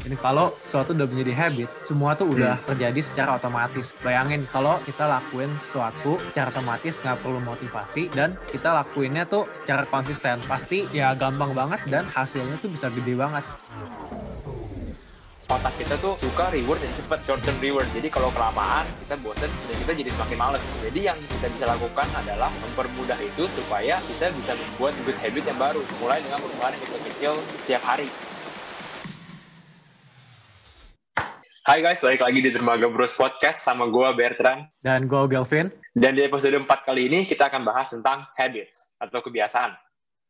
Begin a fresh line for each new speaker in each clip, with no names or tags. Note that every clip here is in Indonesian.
Ini kalau sesuatu udah menjadi habit, semua tuh udah
Hmm.
terjadi secara otomatis. Bayangin kalau kita lakuin sesuatu secara otomatis nggak perlu motivasi dan kita lakuinnya tuh secara konsisten, pasti ya gampang banget dan hasilnya tuh bisa gede banget.
otak kita tuh suka reward yang cepat short term reward jadi kalau kelamaan kita bosen dan kita jadi semakin males jadi yang kita bisa lakukan adalah mempermudah itu supaya kita bisa membuat good habit yang baru mulai dengan perubahan yang kecil-kecil setiap hari Hai guys, balik lagi di Dermaga Bros Podcast sama gue Bertrand.
Dan gue Galvin,
Dan di episode 4 kali ini kita akan bahas tentang habits atau kebiasaan.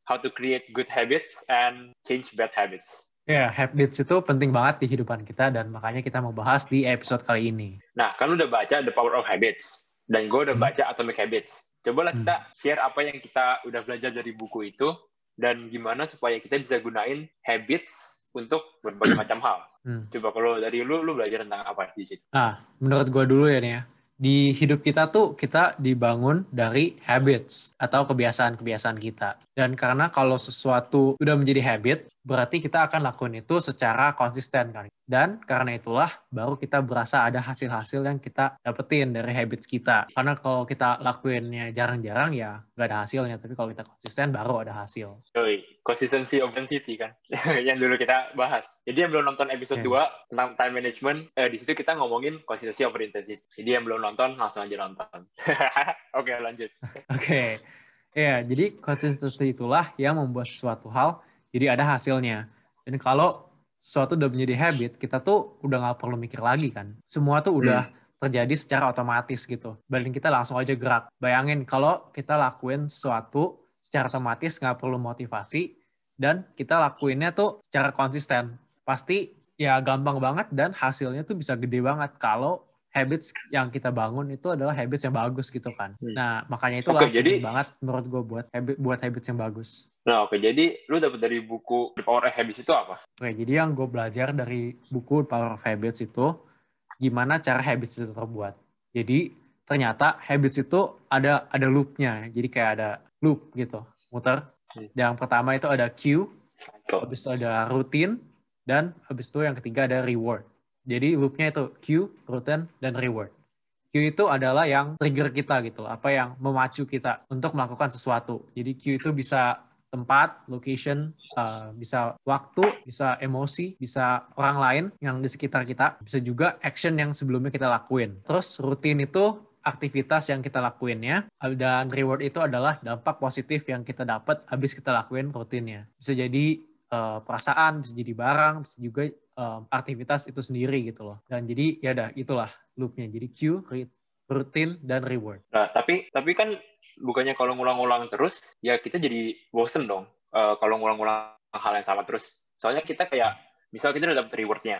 How to create good habits and change bad habits.
ya habits itu penting banget di kehidupan kita dan makanya kita mau bahas di episode kali ini.
Nah, kan udah baca The Power of Habits. Dan gue udah
Hmm.
baca Atomic Habits. Cobalah
Hmm.
kita share apa yang kita udah belajar dari buku itu dan gimana supaya kita bisa gunain habits untuk berbagai macam hal.
Hmm.
Coba kalau dari lu, lu belajar tentang apa di situ?
Nah, menurut gue dulu ya nih ya, di hidup kita tuh kita dibangun dari habits atau kebiasaan-kebiasaan kita. Dan karena kalau sesuatu udah menjadi habit, berarti kita akan lakuin itu secara konsisten kan. Dan karena itulah baru kita berasa ada hasil-hasil yang kita dapetin dari habits kita. Karena kalau kita lakuinnya jarang-jarang ya nggak ada hasilnya. Tapi kalau kita konsisten baru ada hasil.
Yoi, consistency of intensity kan, yang dulu kita bahas. Jadi yang belum nonton episode
Oke.
2 tentang time management, eh, di situ kita ngomongin consistency over intensity. Jadi yang belum nonton, langsung aja nonton. Oke, lanjut.
Oke, ya jadi konsistensi itulah yang membuat sesuatu hal jadi ada hasilnya. Dan kalau sesuatu udah menjadi habit, kita tuh udah nggak perlu mikir lagi kan. Semua tuh udah terjadi secara otomatis gitu. Balik kita langsung aja gerak. Bayangin kalau kita lakuin sesuatu secara otomatis nggak perlu motivasi dan kita lakuinnya tuh secara konsisten. Pasti ya gampang banget dan hasilnya tuh bisa gede banget kalau habits yang kita bangun itu adalah habits yang bagus gitu kan.
Hmm.
Nah, makanya itulah
Oke, jadi-
banget menurut gue buat habit buat habits yang bagus.
Nah, oke. Jadi, lu dapet dari buku The Power of Habits itu apa?
Oke, jadi yang gue belajar dari buku Power of Habits itu gimana cara habits itu terbuat. Jadi ternyata habits itu ada ada loopnya, jadi kayak ada loop gitu, muter.
Hmm.
Yang pertama itu ada cue, habis itu ada routine, dan habis itu yang ketiga ada reward. Jadi loopnya itu cue, routine, dan reward. Cue itu adalah yang trigger kita gitu, apa yang memacu kita untuk melakukan sesuatu. Jadi cue itu bisa tempat, location, uh, bisa waktu, bisa emosi, bisa orang lain yang di sekitar kita, bisa juga action yang sebelumnya kita lakuin. Terus rutin itu aktivitas yang kita lakuinnya, dan reward itu adalah dampak positif yang kita dapat habis kita lakuin rutinnya. Bisa jadi uh, perasaan, bisa jadi barang, bisa juga um, aktivitas itu sendiri gitu loh. Dan jadi ya udah itulah loopnya. Jadi cue, rutin, dan reward.
Nah, tapi tapi kan bukannya kalau ngulang-ngulang terus, ya kita jadi bosen dong eh, kalau ngulang-ngulang hal yang sama terus. Soalnya kita kayak, misal kita udah dapet rewardnya,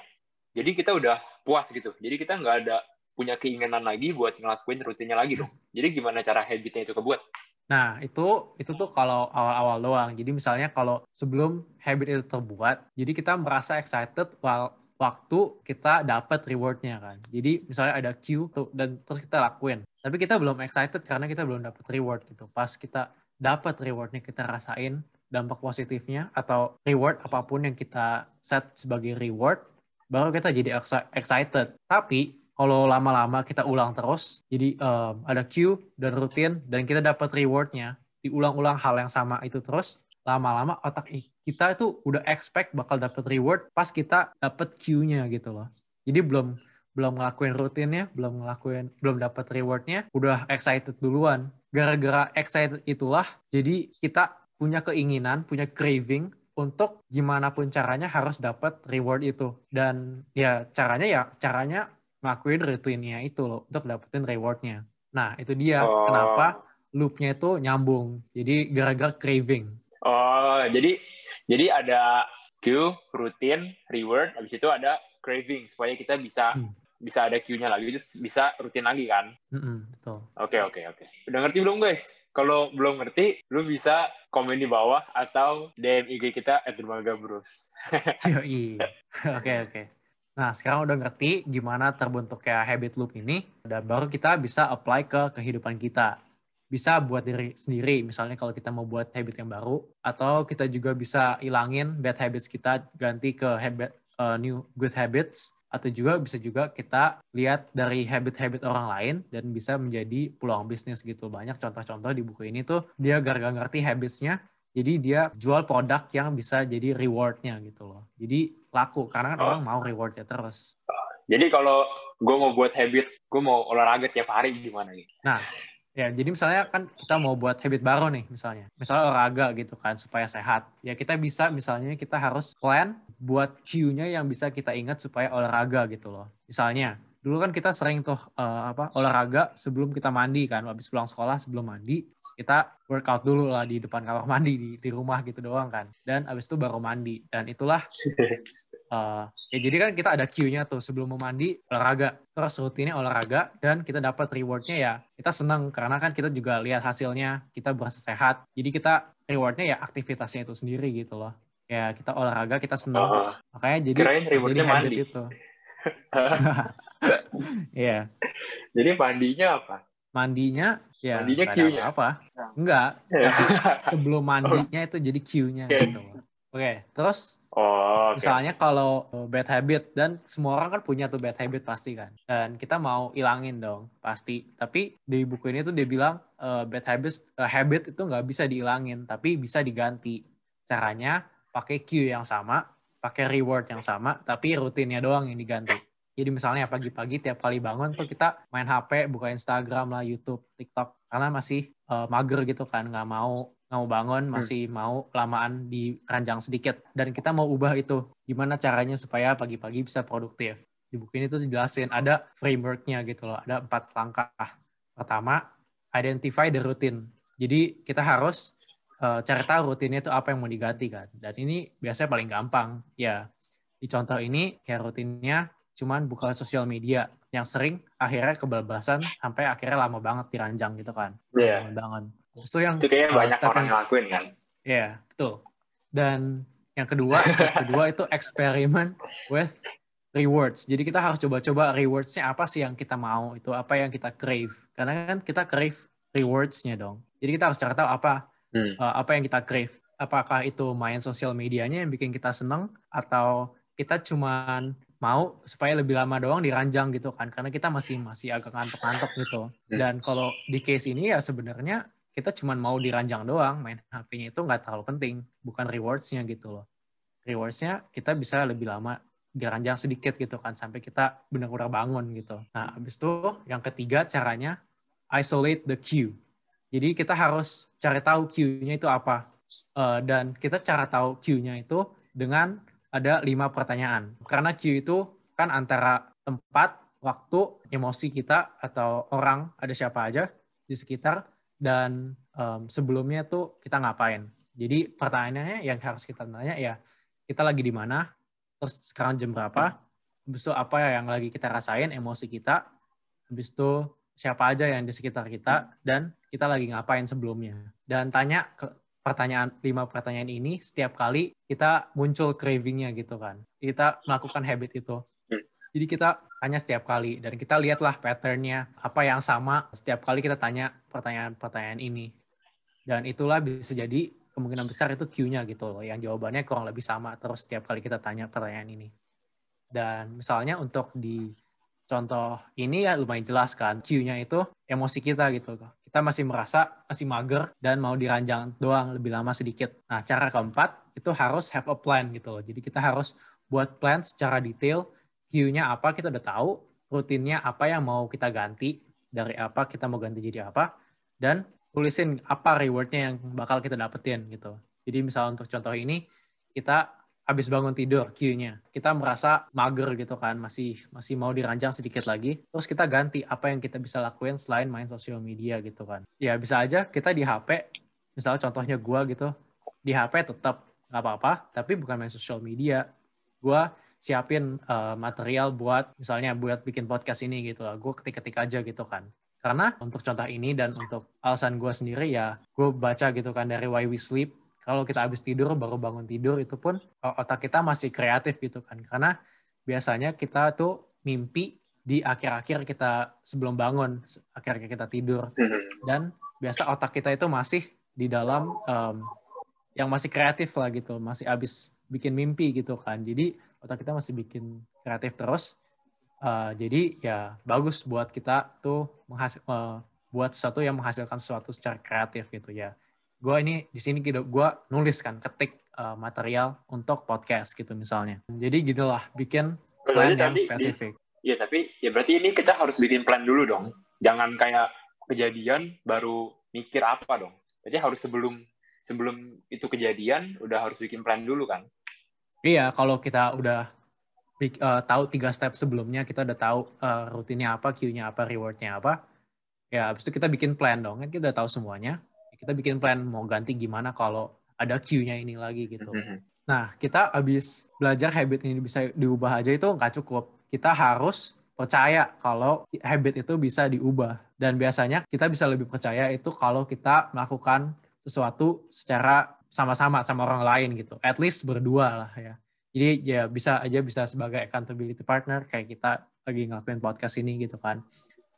jadi kita udah puas gitu. Jadi kita nggak ada punya keinginan lagi buat ngelakuin rutinnya lagi dong. Jadi gimana cara habitnya itu kebuat?
Nah, itu itu tuh kalau awal-awal doang. Jadi misalnya kalau sebelum habit itu terbuat, jadi kita merasa excited while waktu kita dapat rewardnya kan. Jadi misalnya ada cue tuh dan terus kita lakuin. Tapi kita belum excited karena kita belum dapat reward gitu. Pas kita dapat rewardnya kita rasain dampak positifnya atau reward apa pun yang kita set sebagai reward, baru kita jadi exci- excited. Tapi kalau lama-lama kita ulang terus, jadi um, ada cue dan rutin dan kita dapat rewardnya, diulang-ulang hal yang sama itu terus, lama-lama otak kita itu udah expect bakal dapat reward pas kita dapat cue-nya gitu loh. Jadi belum belum ngelakuin rutinnya, belum ngelakuin belum dapat rewardnya, udah excited duluan. Gara-gara excited itulah, jadi kita punya keinginan, punya craving untuk gimana pun caranya harus dapat reward itu. Dan ya caranya ya caranya ngelakuin rutinnya itu loh untuk dapetin rewardnya. Nah itu dia
Oh.
kenapa loopnya itu nyambung. Jadi gara-gara craving.
Oh, jadi jadi ada cue, rutin, reward, habis itu ada craving supaya kita bisa
Hmm.
bisa ada cue-nya lagi, terus bisa rutin lagi kan?
Mm-mm, betul.
Oke oke oke. Udah ngerti belum guys? Kalau belum ngerti, lu bisa komen di bawah atau DM IG kita @dermaga_bros.
Yoi. Oke oke. Nah sekarang udah ngerti gimana terbentuknya habit loop ini dan baru kita bisa apply ke kehidupan kita. Bisa buat diri sendiri, misalnya kalau kita mau buat habit yang baru, atau kita juga bisa ilangin bad habits kita ganti ke habit uh, new good habits atau juga bisa juga kita lihat dari habit-habit orang lain dan bisa menjadi peluang bisnis gitu. Banyak contoh-contoh di buku ini tuh dia gara-gara ngerti habitsnya, jadi dia jual produk yang bisa jadi rewardnya gitu loh. Jadi laku karena kan oh. orang mau rewardnya terus.
Jadi kalau gue mau buat habit, gue mau olahraga tiap hari gimana nih?
Nah, Ya, jadi misalnya kan kita mau buat habit baru nih misalnya. Misalnya olahraga gitu kan supaya sehat. Ya kita bisa misalnya kita harus plan buat cue-nya yang bisa kita ingat supaya olahraga gitu loh. Misalnya dulu kan kita sering tuh uh, apa olahraga sebelum kita mandi kan. Habis pulang sekolah sebelum mandi kita workout dulu lah di depan kamar mandi di, di rumah gitu doang kan. Dan habis itu baru mandi. Dan itulah uh, ya jadi kan kita ada cue-nya tuh sebelum mau mandi olahraga. Terus rutinnya olahraga dan kita dapat rewardnya ya kita senang karena kan kita juga lihat hasilnya kita berasa sehat. Jadi kita rewardnya ya aktivitasnya itu sendiri gitu loh. Ya kita olahraga kita senang uh, makanya jadi jadi habit mandi. itu Iya.
Jadi mandinya apa?
Mandinya ya
mandinya Q-nya
apa? Enggak. Iya. sebelum mandinya itu jadi Q-nya okay. gitu. Oke, okay. terus
Oh,
okay. Misalnya kalau bad habit dan semua orang kan punya tuh bad habit pasti kan. Dan kita mau ilangin dong pasti. Tapi di buku ini tuh dia bilang uh, bad habits uh, habit itu nggak bisa diilangin, tapi bisa diganti. Caranya pakai cue yang sama, pakai reward yang sama, tapi rutinnya doang yang diganti. Jadi misalnya pagi-pagi tiap kali bangun tuh kita main HP, buka Instagram lah, YouTube, TikTok, karena masih uh, mager gitu kan, nggak mau nggak mau bangun, hmm. masih hmm. mau lamaan di ranjang sedikit. Dan kita mau ubah itu, gimana caranya supaya pagi-pagi bisa produktif. Di buku ini tuh dijelasin, ada frameworknya gitu loh, ada empat langkah. Pertama, identify the routine. Jadi kita harus uh, cari tahu rutinnya itu apa yang mau diganti kan. Dan ini biasanya paling gampang. Ya, di contoh ini kayak rutinnya cuman buka sosial media yang sering akhirnya kebablasan sampai akhirnya lama banget diranjang gitu kan.
Iya. Yeah.
banget. So yang
itu kayaknya uh, banyak orang yang lakuin kan.
Iya, yeah, betul. Dan yang kedua, step kedua itu eksperimen with rewards. Jadi kita harus coba-coba rewards-nya apa sih yang kita mau, itu apa yang kita crave. Karena kan kita crave rewards-nya dong. Jadi kita harus cari tahu apa hmm. uh, apa yang kita crave. Apakah itu main sosial medianya yang bikin kita seneng atau kita cuman mau supaya lebih lama doang diranjang gitu kan karena kita masih masih agak ngantuk-ngantuk gitu. Hmm. Dan kalau di case ini ya sebenarnya kita cuman mau diranjang doang, main HP-nya itu nggak terlalu penting, bukan rewards-nya gitu loh. Rewards-nya kita bisa lebih lama diranjang sedikit gitu kan sampai kita benar-benar bangun gitu. Nah, habis itu yang ketiga caranya isolate the queue. Jadi kita harus cari tahu Q-nya itu apa. Uh, dan kita cara tahu Q-nya itu dengan ada lima pertanyaan. Karena Q itu kan antara tempat, waktu, emosi kita atau orang, ada siapa aja di sekitar, dan um, sebelumnya tuh kita ngapain. Jadi pertanyaannya yang harus kita tanya ya, kita lagi di mana, terus sekarang jam berapa, itu apa yang lagi kita rasain, emosi kita, habis itu siapa aja yang di sekitar kita, dan kita lagi ngapain sebelumnya. Dan tanya ke pertanyaan lima pertanyaan ini setiap kali kita muncul cravingnya gitu kan. Kita melakukan habit itu. Hmm. Jadi kita tanya setiap kali dan kita lihatlah patternnya apa yang sama setiap kali kita tanya pertanyaan-pertanyaan ini. Dan itulah bisa jadi kemungkinan besar itu Q-nya gitu loh, yang jawabannya kurang lebih sama terus setiap kali kita tanya pertanyaan ini. Dan misalnya untuk di contoh ini ya lumayan jelas kan, Q-nya itu emosi kita gitu kita masih merasa masih mager dan mau diranjang doang lebih lama sedikit. Nah, cara keempat itu harus have a plan gitu loh. Jadi kita harus buat plan secara detail, view-nya apa kita udah tahu, rutinnya apa yang mau kita ganti, dari apa kita mau ganti jadi apa, dan tulisin apa rewardnya yang bakal kita dapetin gitu. Jadi misal untuk contoh ini, kita habis bangun tidur Q-nya. Kita merasa mager gitu kan, masih masih mau diranjang sedikit lagi. Terus kita ganti apa yang kita bisa lakuin selain main sosial media gitu kan. Ya bisa aja kita di HP, misalnya contohnya gua gitu, di HP tetap nggak apa-apa, tapi bukan main sosial media. Gua siapin uh, material buat misalnya buat bikin podcast ini gitu lah. Gue ketik-ketik aja gitu kan. Karena untuk contoh ini dan untuk alasan gue sendiri ya gue baca gitu kan dari Why We Sleep kalau kita habis tidur baru bangun tidur itu pun otak kita masih kreatif gitu kan karena biasanya kita tuh mimpi di akhir-akhir kita sebelum bangun akhir-akhir kita tidur mm-hmm. dan biasa otak kita itu masih di dalam um, yang masih kreatif lah gitu masih habis bikin mimpi gitu kan jadi otak kita masih bikin kreatif terus. Uh, jadi ya bagus buat kita tuh menghasil, uh, buat sesuatu yang menghasilkan sesuatu secara kreatif gitu ya. Gue ini di sini gitu, gue nulis kan, ketik uh, material untuk podcast gitu misalnya. Jadi gitulah, bikin plan yang spesifik.
Iya tapi ya berarti ini kita harus bikin plan dulu dong. Jangan kayak kejadian baru mikir apa dong. Jadi harus sebelum sebelum itu kejadian udah harus bikin plan dulu kan.
Iya, kalau kita udah uh, tahu tiga step sebelumnya, kita udah tahu uh, rutinnya apa, cue-nya apa, reward-nya apa. Ya, habis itu kita bikin plan dong. Kan kita udah tahu semuanya. Kita bikin plan mau ganti gimana kalau ada cue-nya ini lagi gitu. Mm -hmm. Nah, kita habis belajar habit ini bisa diubah aja itu nggak cukup kita harus percaya kalau habit itu bisa diubah. Dan biasanya kita bisa lebih percaya itu kalau kita melakukan sesuatu secara sama-sama sama orang lain gitu. At least berdua lah ya. Jadi ya bisa aja bisa sebagai accountability partner kayak kita lagi ngelakuin podcast ini gitu kan.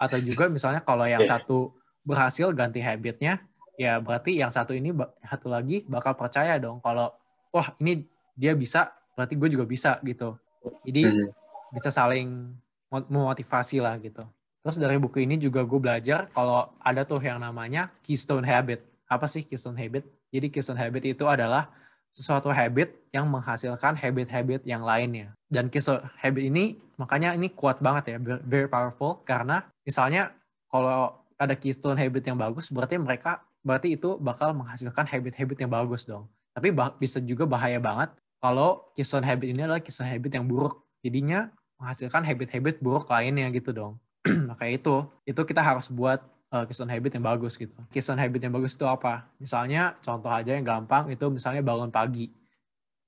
Atau juga misalnya kalau yang iya. satu berhasil ganti habitnya, ya berarti yang satu ini satu lagi bakal percaya dong kalau wah ini dia bisa, berarti gue juga bisa gitu. Jadi hmm bisa saling memotivasi lah gitu. Terus dari buku ini juga gue belajar kalau ada tuh yang namanya keystone habit. Apa sih keystone habit? Jadi keystone habit itu adalah sesuatu habit yang menghasilkan habit-habit yang lainnya. Dan keystone habit ini makanya ini kuat banget ya, very powerful karena misalnya kalau ada keystone habit yang bagus berarti mereka berarti itu bakal menghasilkan habit-habit yang bagus dong. Tapi bisa juga bahaya banget kalau keystone habit ini adalah keystone habit yang buruk. Jadinya menghasilkan habit-habit buruk lainnya gitu dong. Maka itu, itu kita harus buat uh, habit yang bagus gitu. Keystone habit yang bagus itu apa? Misalnya contoh aja yang gampang itu misalnya bangun pagi.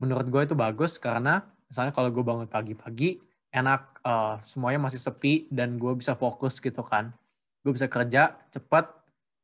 Menurut gue itu bagus karena misalnya kalau gue bangun pagi-pagi enak uh, semuanya masih sepi dan gue bisa fokus gitu kan. Gue bisa kerja cepat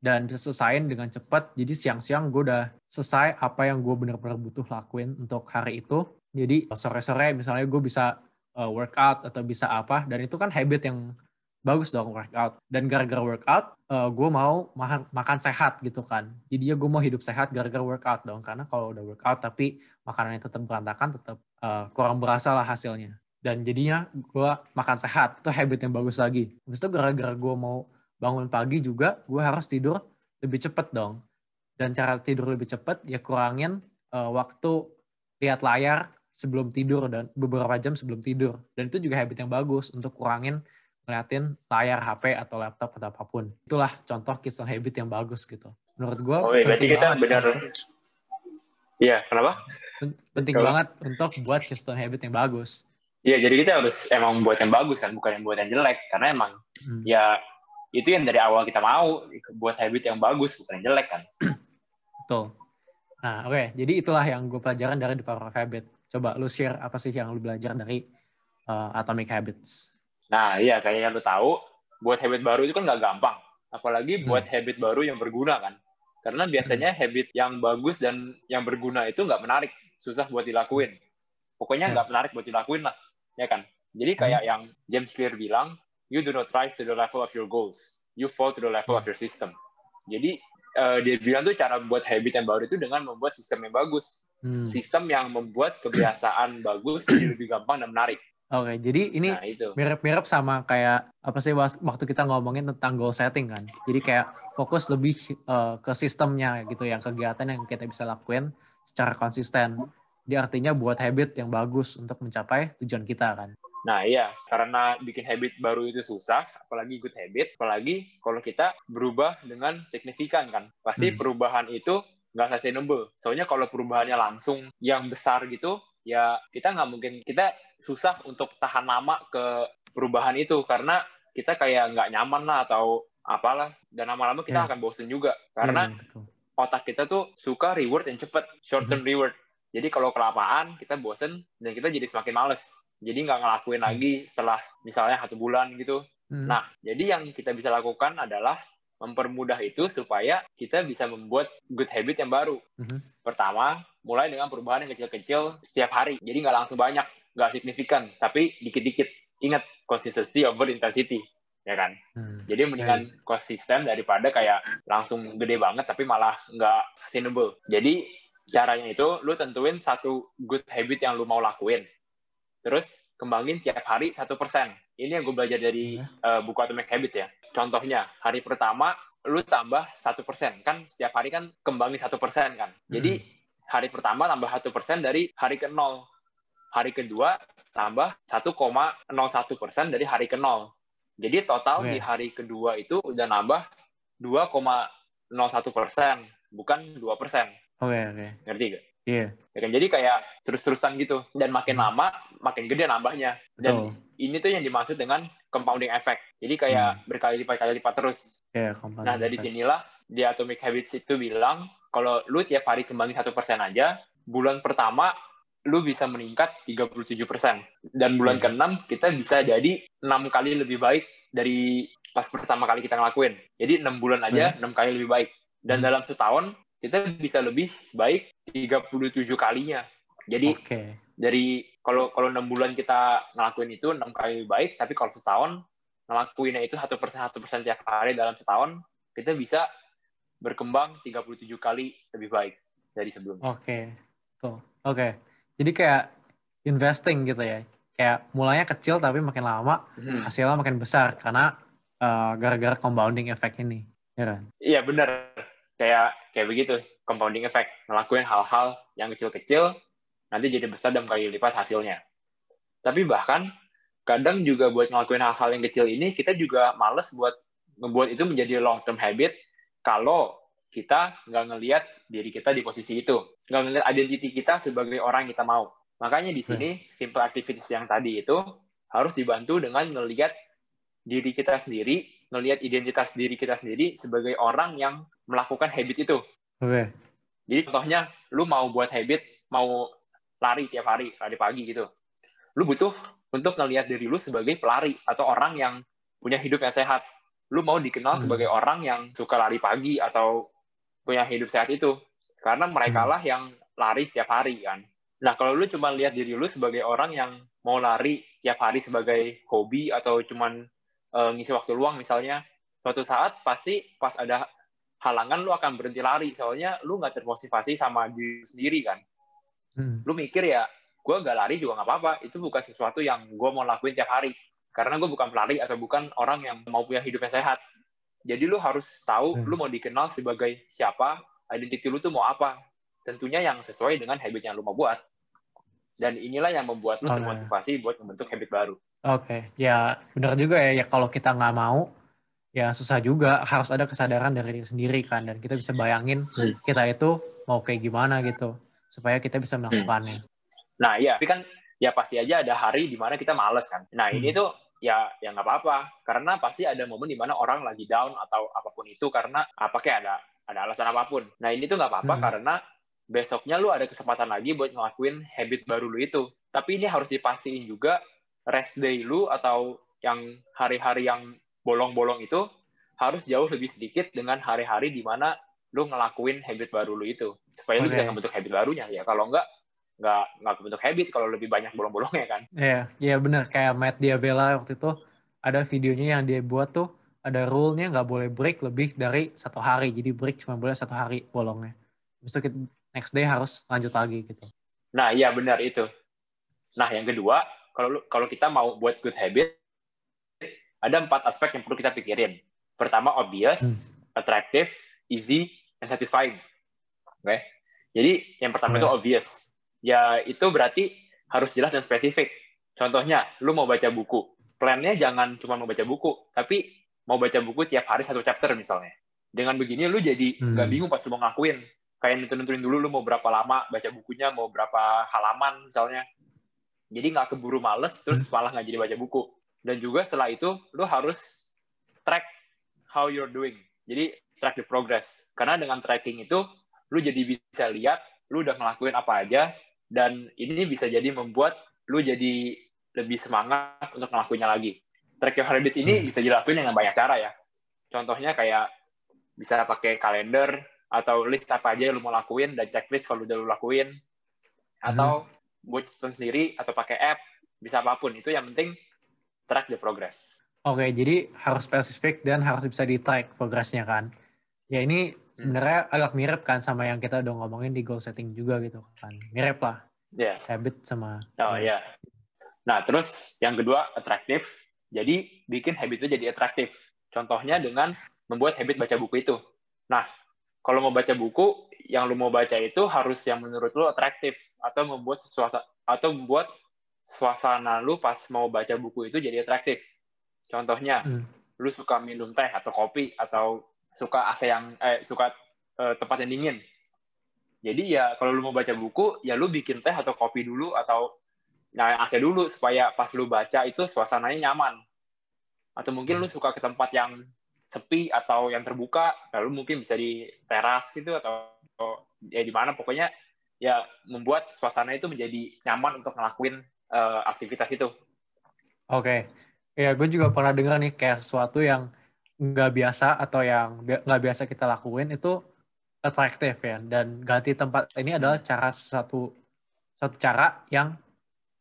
dan bisa selesaiin dengan cepat. Jadi siang-siang gue udah selesai apa yang gue benar-benar butuh lakuin untuk hari itu. Jadi sore-sore misalnya gue bisa uh, workout atau bisa apa. Dan itu kan habit yang bagus dong workout. Dan gara-gara workout uh, gue mau makan makan sehat gitu kan. Jadi ya gue mau hidup sehat gara-gara workout dong. Karena kalau udah workout tapi makanannya tetap berantakan tetap uh, kurang berasa lah hasilnya. Dan jadinya gue makan sehat. Itu habit yang bagus lagi. Habis itu gara-gara gue mau bangun pagi juga gue harus tidur lebih cepet dong dan cara tidur lebih cepet ya kurangin uh, waktu lihat layar sebelum tidur dan beberapa jam sebelum tidur. Dan itu juga habit yang bagus untuk kurangin ngeliatin layar HP atau laptop atau apa pun. Itulah contoh kisah habit yang bagus gitu. Menurut gue
oh, iya, berarti kita benar. Iya, kenapa?
Penting Kalau... banget untuk buat kisah habit yang bagus.
Iya, jadi kita harus emang buat yang bagus kan, bukan yang buat yang jelek. Karena emang hmm. ya itu yang dari awal kita mau buat habit yang bagus, bukan yang jelek kan.
Betul. Nah, oke. Okay. Jadi itulah yang gue pelajaran dari The Power of Habit. Coba lu share apa sih yang lu belajar dari uh, Atomic Habits?
Nah, iya kayak yang lu tahu, buat habit baru itu kan nggak gampang. Apalagi hmm. buat habit baru yang berguna kan. Karena biasanya hmm. habit yang bagus dan yang berguna itu nggak menarik, susah buat dilakuin. Pokoknya nggak hmm. menarik buat dilakuin lah, ya kan? Jadi kayak hmm. yang James Clear bilang, you do not rise to the level of your goals, you fall to the level of your system. Jadi uh, dia bilang tuh cara buat habit yang baru itu dengan membuat sistem yang bagus. Hmm. Sistem yang membuat kebiasaan bagus jadi lebih gampang dan menarik.
Oke, okay, jadi ini nah, mirip-mirip sama kayak apa sih waktu kita ngomongin tentang goal setting kan. Jadi kayak fokus lebih uh, ke sistemnya gitu, yang kegiatan yang kita bisa lakuin secara konsisten. Jadi artinya buat habit yang bagus untuk mencapai tujuan kita kan.
Nah iya, karena bikin habit baru itu susah, apalagi good habit, apalagi kalau kita berubah dengan signifikan kan. Pasti hmm. perubahan itu nggak sustainable. Soalnya kalau perubahannya langsung yang besar gitu, ya kita nggak mungkin kita susah untuk tahan lama ke perubahan itu karena kita kayak nggak nyaman lah atau apalah dan lama-lama kita hmm. akan bosen juga karena hmm, otak kita tuh suka reward yang cepet short term hmm. reward jadi kalau kelamaan kita bosen dan kita jadi semakin males jadi nggak ngelakuin hmm. lagi setelah misalnya satu bulan gitu hmm. nah jadi yang kita bisa lakukan adalah mempermudah itu supaya kita bisa membuat good habit yang baru. Mm-hmm. Pertama, mulai dengan perubahan yang kecil-kecil setiap hari. Jadi nggak langsung banyak, nggak signifikan, tapi dikit-dikit. Ingat, consistency over intensity, ya kan? Hmm. Jadi mendingan hmm. konsisten daripada kayak langsung gede banget, tapi malah nggak sustainable. Jadi caranya itu, lu tentuin satu good habit yang lu mau lakuin. Terus kembangin tiap hari satu persen. Ini yang gue belajar dari uh, buku Atomic Habits ya. Contohnya, hari pertama lu tambah satu persen kan setiap hari kan kembangin satu persen kan. Jadi hmm. hari pertama tambah satu persen dari hari ke nol. Hari kedua tambah 1,01 persen dari hari ke nol. Jadi total okay. di hari kedua itu udah nambah 2,01 persen, bukan 2 persen.
Oke, okay, oke. Okay.
Ngerti gak?
Iya.
Yeah. Jadi kayak terus-terusan gitu. Dan makin hmm. lama, makin gede nambahnya. Dan oh. ini tuh yang dimaksud dengan compounding effect. Jadi kayak hmm. berkali lipat kali lipat terus.
Yeah,
nah dari effect. sinilah di Atomic Habits itu bilang kalau lu tiap hari kembangin satu persen aja, bulan pertama lu bisa meningkat 37 persen. Dan bulan hmm. ke-6 kita bisa jadi enam kali lebih baik dari pas pertama kali kita ngelakuin. Jadi enam bulan aja hmm. enam hmm. kali lebih baik. Dan hmm. dalam setahun kita bisa lebih baik 37 kalinya. Jadi okay. dari kalau kalau enam bulan kita ngelakuin itu enam kali lebih baik, tapi kalau setahun ngelakuinnya itu satu persen satu persen tiap hari dalam setahun, kita bisa berkembang 37 kali lebih baik dari sebelumnya.
Oke, okay. tuh, oke. Okay. Jadi kayak investing gitu ya, kayak mulanya kecil tapi makin lama hmm. hasilnya makin besar karena uh, gara-gara compounding effect ini, ya kan?
Iya benar kayak kayak begitu compounding effect. Ngelakuin hal-hal yang kecil-kecil nanti jadi besar dan kali lipat hasilnya. Tapi bahkan kadang juga buat ngelakuin hal-hal yang kecil ini kita juga males buat ngebuat itu menjadi long term habit kalau kita nggak ngelihat diri kita di posisi itu. Nggak ngelihat identity kita sebagai orang yang kita mau. Makanya di sini hmm. simple activities yang tadi itu harus dibantu dengan ngelihat diri kita sendiri ngelihat identitas diri kita sendiri sebagai orang yang melakukan habit itu.
Oke. Okay.
Jadi contohnya, lu mau buat habit, mau lari tiap hari, lari pagi gitu. Lu butuh untuk ngelihat diri lu sebagai pelari atau orang yang punya hidup yang sehat. Lu mau dikenal hmm. sebagai orang yang suka lari pagi atau punya hidup sehat itu. Karena mereka hmm. lah yang lari setiap hari kan. Nah, kalau lu cuma lihat diri lu sebagai orang yang mau lari tiap hari sebagai hobi atau cuman uh, ngisi waktu luang misalnya, suatu saat pasti pas ada halangan lu akan berhenti lari. Soalnya lu nggak termotivasi sama diri sendiri kan? Hmm. lu mikir ya gue gak lari juga nggak apa-apa. Itu bukan sesuatu yang gue mau lakuin tiap hari. Karena gue bukan pelari atau bukan orang yang mau punya hidup yang sehat. Jadi lu harus tahu hmm. lu mau dikenal sebagai siapa identiti lu tuh mau apa. Tentunya yang sesuai dengan habit yang lu mau buat. Dan inilah yang membuat lu oh, termotivasi buat membentuk habit baru.
Oke. Okay. ya benar juga ya. Ya kalau kita nggak mau ya susah juga harus ada kesadaran dari diri sendiri kan dan kita bisa bayangin hmm. kita itu mau kayak gimana gitu supaya kita bisa hmm. melakukannya.
Nah iya, tapi kan ya pasti aja ada hari di mana kita males kan. Nah ini hmm. tuh ya ya nggak apa-apa karena pasti ada momen di mana orang lagi down atau apa pun itu karena apa kayak ada ada alasan apa pun. Nah ini tuh nggak apa-apa hmm. karena besoknya lu ada kesempatan lagi buat ngelakuin habit baru lu itu. Tapi ini harus dipastiin juga rest day lu atau yang hari-hari yang bolong-bolong itu harus jauh lebih sedikit dengan hari-hari di mana lu ngelakuin habit baru lu itu. Supaya okay. lu bisa membentuk habit barunya ya. Kalau enggak nggak nggak bentuk habit kalau lebih banyak bolong-bolongnya kan?
Iya yeah, iya yeah, benar kayak Matt Diabella waktu itu ada videonya yang dia buat tuh ada rule-nya nggak boleh break lebih dari satu hari. Jadi break cuma boleh satu hari bolongnya. Kita next day harus lanjut lagi gitu.
Nah iya benar itu. Nah yang kedua kalau kalau kita mau buat good habit ada empat aspek yang perlu kita pikirin. Pertama, obvious, hmm. attractive, easy, and satisfying. Oke. Okay? Jadi yang pertama itu obvious. Ya itu berarti harus jelas dan spesifik. Contohnya, lu mau baca buku. Plannya jangan cuma mau baca buku, tapi mau baca buku tiap hari satu chapter misalnya. Dengan begini lu jadi nggak hmm. bingung pas lu mau ngakuin. Kayak nentuin-nentuin dulu lu mau berapa lama baca bukunya, mau berapa halaman misalnya. Jadi nggak keburu males, terus hmm. malah nggak jadi baca buku dan juga setelah itu lu harus track how you're doing. Jadi track the progress. Karena dengan tracking itu lu jadi bisa lihat lu udah ngelakuin apa aja dan ini bisa jadi membuat lu jadi lebih semangat untuk ngelakuinnya lagi. Track your habits ini hmm. bisa dilakuin dengan banyak cara ya. Contohnya kayak bisa pakai kalender atau list apa aja yang lu mau lakuin dan checklist kalau udah lu lakuin. Atau hmm. buat sendiri atau pakai app bisa apa pun. Itu yang penting track the progress.
Oke, jadi harus spesifik dan harus bisa di-track progresnya kan. Ya ini sebenarnya hmm. agak mirip kan sama yang kita udah ngomongin di goal setting juga gitu kan. Mirip lah.
Yeah.
Habit sama.
Oh iya. Yeah. Nah, terus yang kedua, atraktif. Jadi, bikin habit itu jadi atraktif. Contohnya dengan membuat habit baca buku itu. Nah, kalau mau baca buku, yang lu mau baca itu harus yang menurut lu atraktif atau membuat sesuatu atau membuat suasana lu pas mau baca buku itu jadi atraktif. Contohnya, hmm. lu suka minum teh atau kopi atau suka AC yang eh suka eh, tempat yang dingin. Jadi ya kalau lu mau baca buku, ya lu bikin teh atau kopi dulu atau nyalain AC dulu supaya pas lu baca itu suasananya nyaman. Atau mungkin lu suka ke tempat yang sepi atau yang terbuka, lalu mungkin bisa di teras gitu atau, atau ya di mana pokoknya ya membuat suasana itu menjadi nyaman untuk ngelakuin uh, aktivitas itu.
Oke, okay. ya gue juga pernah dengar nih kayak sesuatu yang nggak biasa atau yang nggak biasa kita lakuin itu atraktif ya dan ganti tempat ini adalah cara satu satu cara yang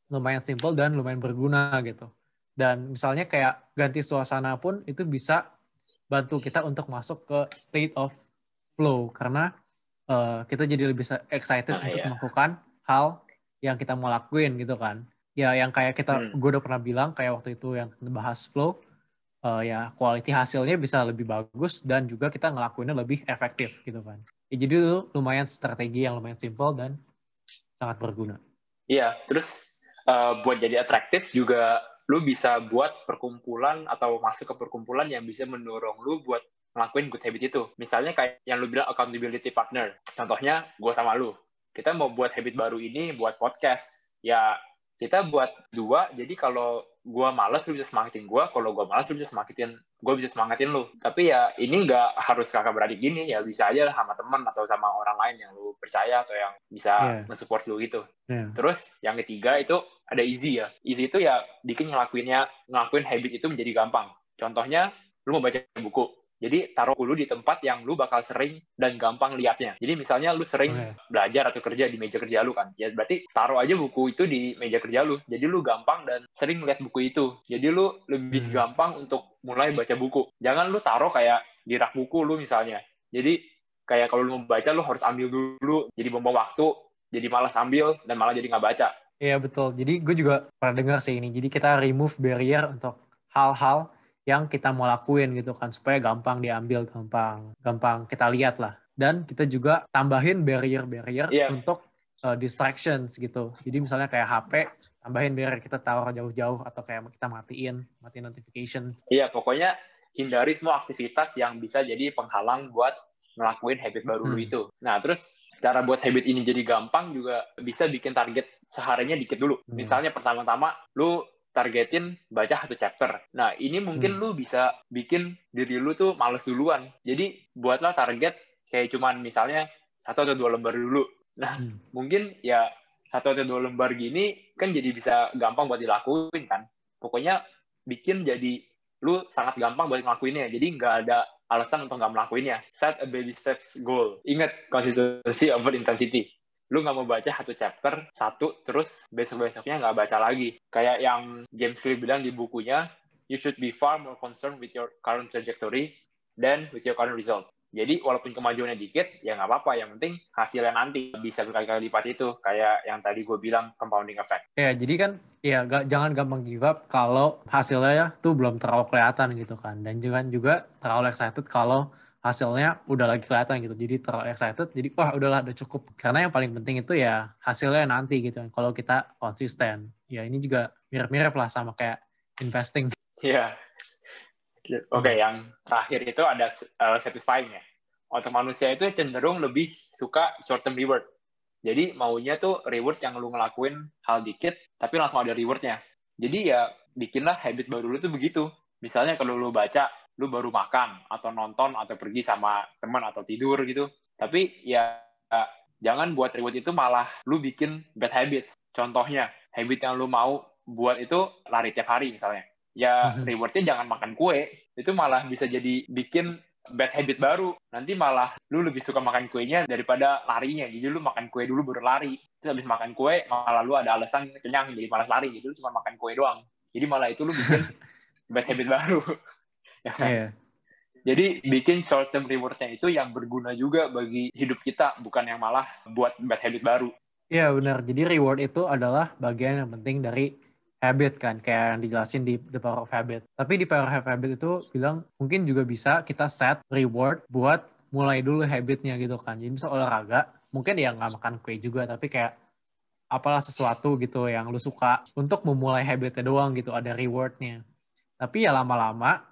lumayan simple dan lumayan berguna gitu. Dan misalnya kayak ganti suasana pun itu bisa bantu kita untuk masuk ke state of flow karena uh, kita jadi lebih excited ah, untuk iya. melakukan hal yang kita mau lakuin gitu kan ya yang kayak kita hmm. gue udah pernah bilang kayak waktu itu yang bahas flow uh, ya quality hasilnya bisa lebih bagus dan juga kita ngelakuinnya lebih efektif gitu kan ya, jadi itu lumayan strategi yang lumayan simple dan sangat berguna
iya terus uh, buat jadi atraktif juga lu bisa buat perkumpulan atau masuk ke perkumpulan yang bisa mendorong lu buat ngelakuin good habit itu. Misalnya kayak yang lu bilang accountability partner. Contohnya gue sama lu. Kita mau buat habit baru ini buat podcast. Ya kita buat dua, jadi kalau gue males lu bisa semangatin gue, kalau gue males lu bisa semangatin gue bisa semangatin lu. Tapi ya ini nggak harus kakak beradik gini, ya bisa aja sama temen atau sama orang lain yang lu percaya atau yang bisa yeah. nge-support lu gitu. Yeah. Terus yang ketiga itu ada easy ya. Easy itu ya bikin ngelakuinnya, ngelakuin habit itu menjadi gampang. Contohnya, lu mau baca buku. Jadi taruh dulu di tempat yang lu bakal sering dan gampang liatnya. Jadi misalnya lu sering okay. belajar atau kerja di meja kerja lu kan. Ya berarti taruh aja buku itu di meja kerja lu. Jadi lu gampang dan sering lihat buku itu. Jadi lu lebih hmm. gampang untuk mulai baca buku. Jangan lu taruh kayak di rak buku lu misalnya. Jadi kayak kalau lu mau baca lu harus ambil dulu. Jadi buang waktu. Jadi malas ambil dan malah jadi nggak baca.
Iya betul. Jadi gue juga pernah dengar sih ini. Jadi kita remove barrier untuk hal-hal yang kita mau lakuin gitu kan supaya gampang diambil, gampang gampang kita lihat lah. Dan kita juga tambahin barrier-barrier yeah. untuk uh, distractions gitu. Jadi misalnya kayak HP, tambahin barrier kita taruh jauh-jauh atau kayak kita matiin, matiin notification.
Iya, pokoknya hindari semua aktivitas yang bisa jadi penghalang buat ngelakuin habit baru hmm. itu. Nah, terus cara buat habit ini jadi gampang juga bisa bikin target seharinya dikit dulu. Hmm. Misalnya pertama-tama lu targetin baca satu chapter. Nah, ini mungkin hmm. lu bisa bikin diri lu tuh males duluan. Jadi, buatlah target kayak cuman misalnya satu atau dua lembar dulu. Nah, hmm. mungkin ya satu atau dua lembar gini kan jadi bisa gampang buat dilakuin kan. Pokoknya bikin jadi lu sangat gampang buat ngelakuinnya. Jadi nggak ada alasan untuk nggak melakukannya. Set a baby steps goal. Ingat, consistency over intensity. Lu nggak mau baca satu chapter, satu, terus besok-besoknya nggak baca lagi. Kayak yang James Clear bilang di bukunya, you should be far more concerned with your current trajectory than with your current result. Jadi walaupun kemajuannya dikit, ya nggak apa-apa. Yang penting hasilnya nanti bisa berkali-kali lipat itu. Kayak yang tadi gue bilang compounding effect.
Ya, jadi kan ya gak, jangan gampang give up kalau hasilnya ya tuh belum terlalu kelihatan gitu kan. Dan jangan juga terlalu excited kalau hasilnya udah lagi kelihatan gitu. Jadi terlalu excited, jadi wah udahlah udah cukup. Karena yang paling penting itu ya hasilnya nanti gitu. Kalau kita konsisten. Ya ini juga mirip-mirip lah sama kayak investing.
Iya. Oke, okay, yang terakhir itu ada uh, satisfying ya. Otak manusia itu cenderung lebih suka short term reward. Jadi maunya tuh reward yang lu ngelakuin hal dikit, tapi langsung ada rewardnya. Jadi ya bikinlah habit baru lu tuh begitu. Misalnya kalau lu baca, lu baru makan atau nonton atau pergi sama teman atau tidur gitu. Tapi ya jangan buat reward itu malah lu bikin bad habits. Contohnya, habit yang lu mau buat itu lari tiap hari misalnya ya mhm. rewardnya jangan makan kue itu malah bisa jadi bikin bad habit baru nanti malah lu lebih suka makan kuenya daripada larinya jadi lu makan kue dulu baru lari terus habis makan kue malah lu ada alasan kenyang jadi malas lari jadi lu cuma makan kue doang jadi malah itu lu bikin bad habit baru? yeah. Jadi bikin short term rewardnya itu yang berguna juga bagi hidup kita, bukan yang malah buat bad habit baru.
Iya benar. Jadi reward itu adalah bagian yang penting dari habit kan kayak yang dijelasin di The Power of Habit. Tapi di Power of Habit itu bilang mungkin juga bisa kita set reward buat mulai dulu habitnya gitu kan. Jadi misal olahraga, mungkin ya nggak makan kue juga, tapi kayak apalah sesuatu gitu yang lu suka untuk memulai habitnya doang gitu, ada rewardnya. Tapi ya lama-lama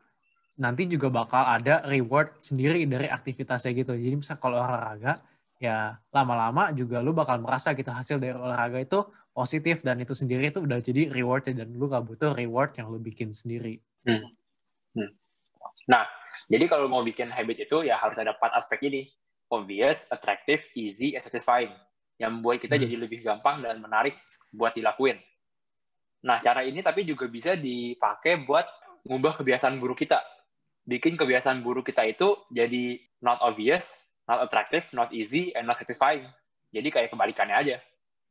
nanti juga bakal ada reward sendiri dari aktivitasnya gitu. Jadi misal kalau olahraga, ya lama-lama juga lu bakal merasa gitu hasil dari olahraga itu positif dan itu sendiri itu udah jadi rewardnya dan lu gak butuh reward yang lu bikin sendiri. Hmm.
Hmm. Nah, jadi kalau mau bikin habit itu ya harus ada empat aspek ini. Obvious, attractive, easy, and satisfying. Yang membuat kita hmm. jadi lebih gampang dan menarik buat dilakuin. Nah, cara ini tapi juga bisa dipakai buat mengubah kebiasaan buruk kita. Bikin kebiasaan buruk kita itu jadi not obvious, not attractive, not easy, and not satisfying. Jadi kayak kebalikannya aja.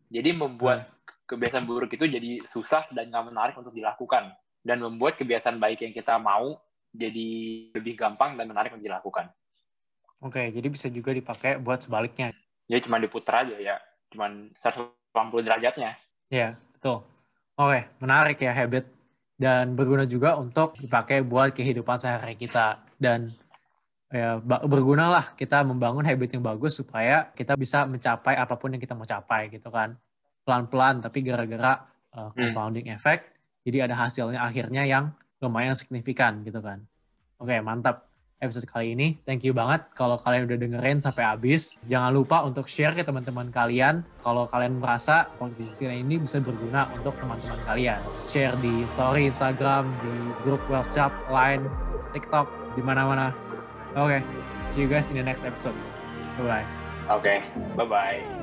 Jadi membuat hmm kebiasaan buruk itu jadi susah dan nggak menarik untuk dilakukan dan membuat kebiasaan baik yang kita mau jadi lebih gampang dan menarik untuk dilakukan.
Oke, jadi bisa juga dipakai buat sebaliknya.
Jadi cuma diputar aja ya, cuma 180 derajatnya.
Iya, betul. Oke, menarik ya habit dan berguna juga untuk dipakai buat kehidupan sehari kita dan ya berguna lah kita membangun habit yang bagus supaya kita bisa mencapai apa pun yang kita mau capai gitu kan pelan-pelan tapi gara-gara uh, compounding hmm. effect jadi ada hasilnya akhirnya yang lumayan signifikan gitu kan. Oke, mantap episode kali ini. Thank you banget kalau kalian udah dengerin sampai habis. Jangan lupa untuk share ke teman-teman kalian kalau kalian merasa podcast ini bisa berguna untuk teman-teman kalian. Share di story Instagram, di grup WhatsApp, Line, TikTok, di mana-mana. Oke, okay, see you guys in the next episode. Bye-bye.
Oke, okay, bye-bye.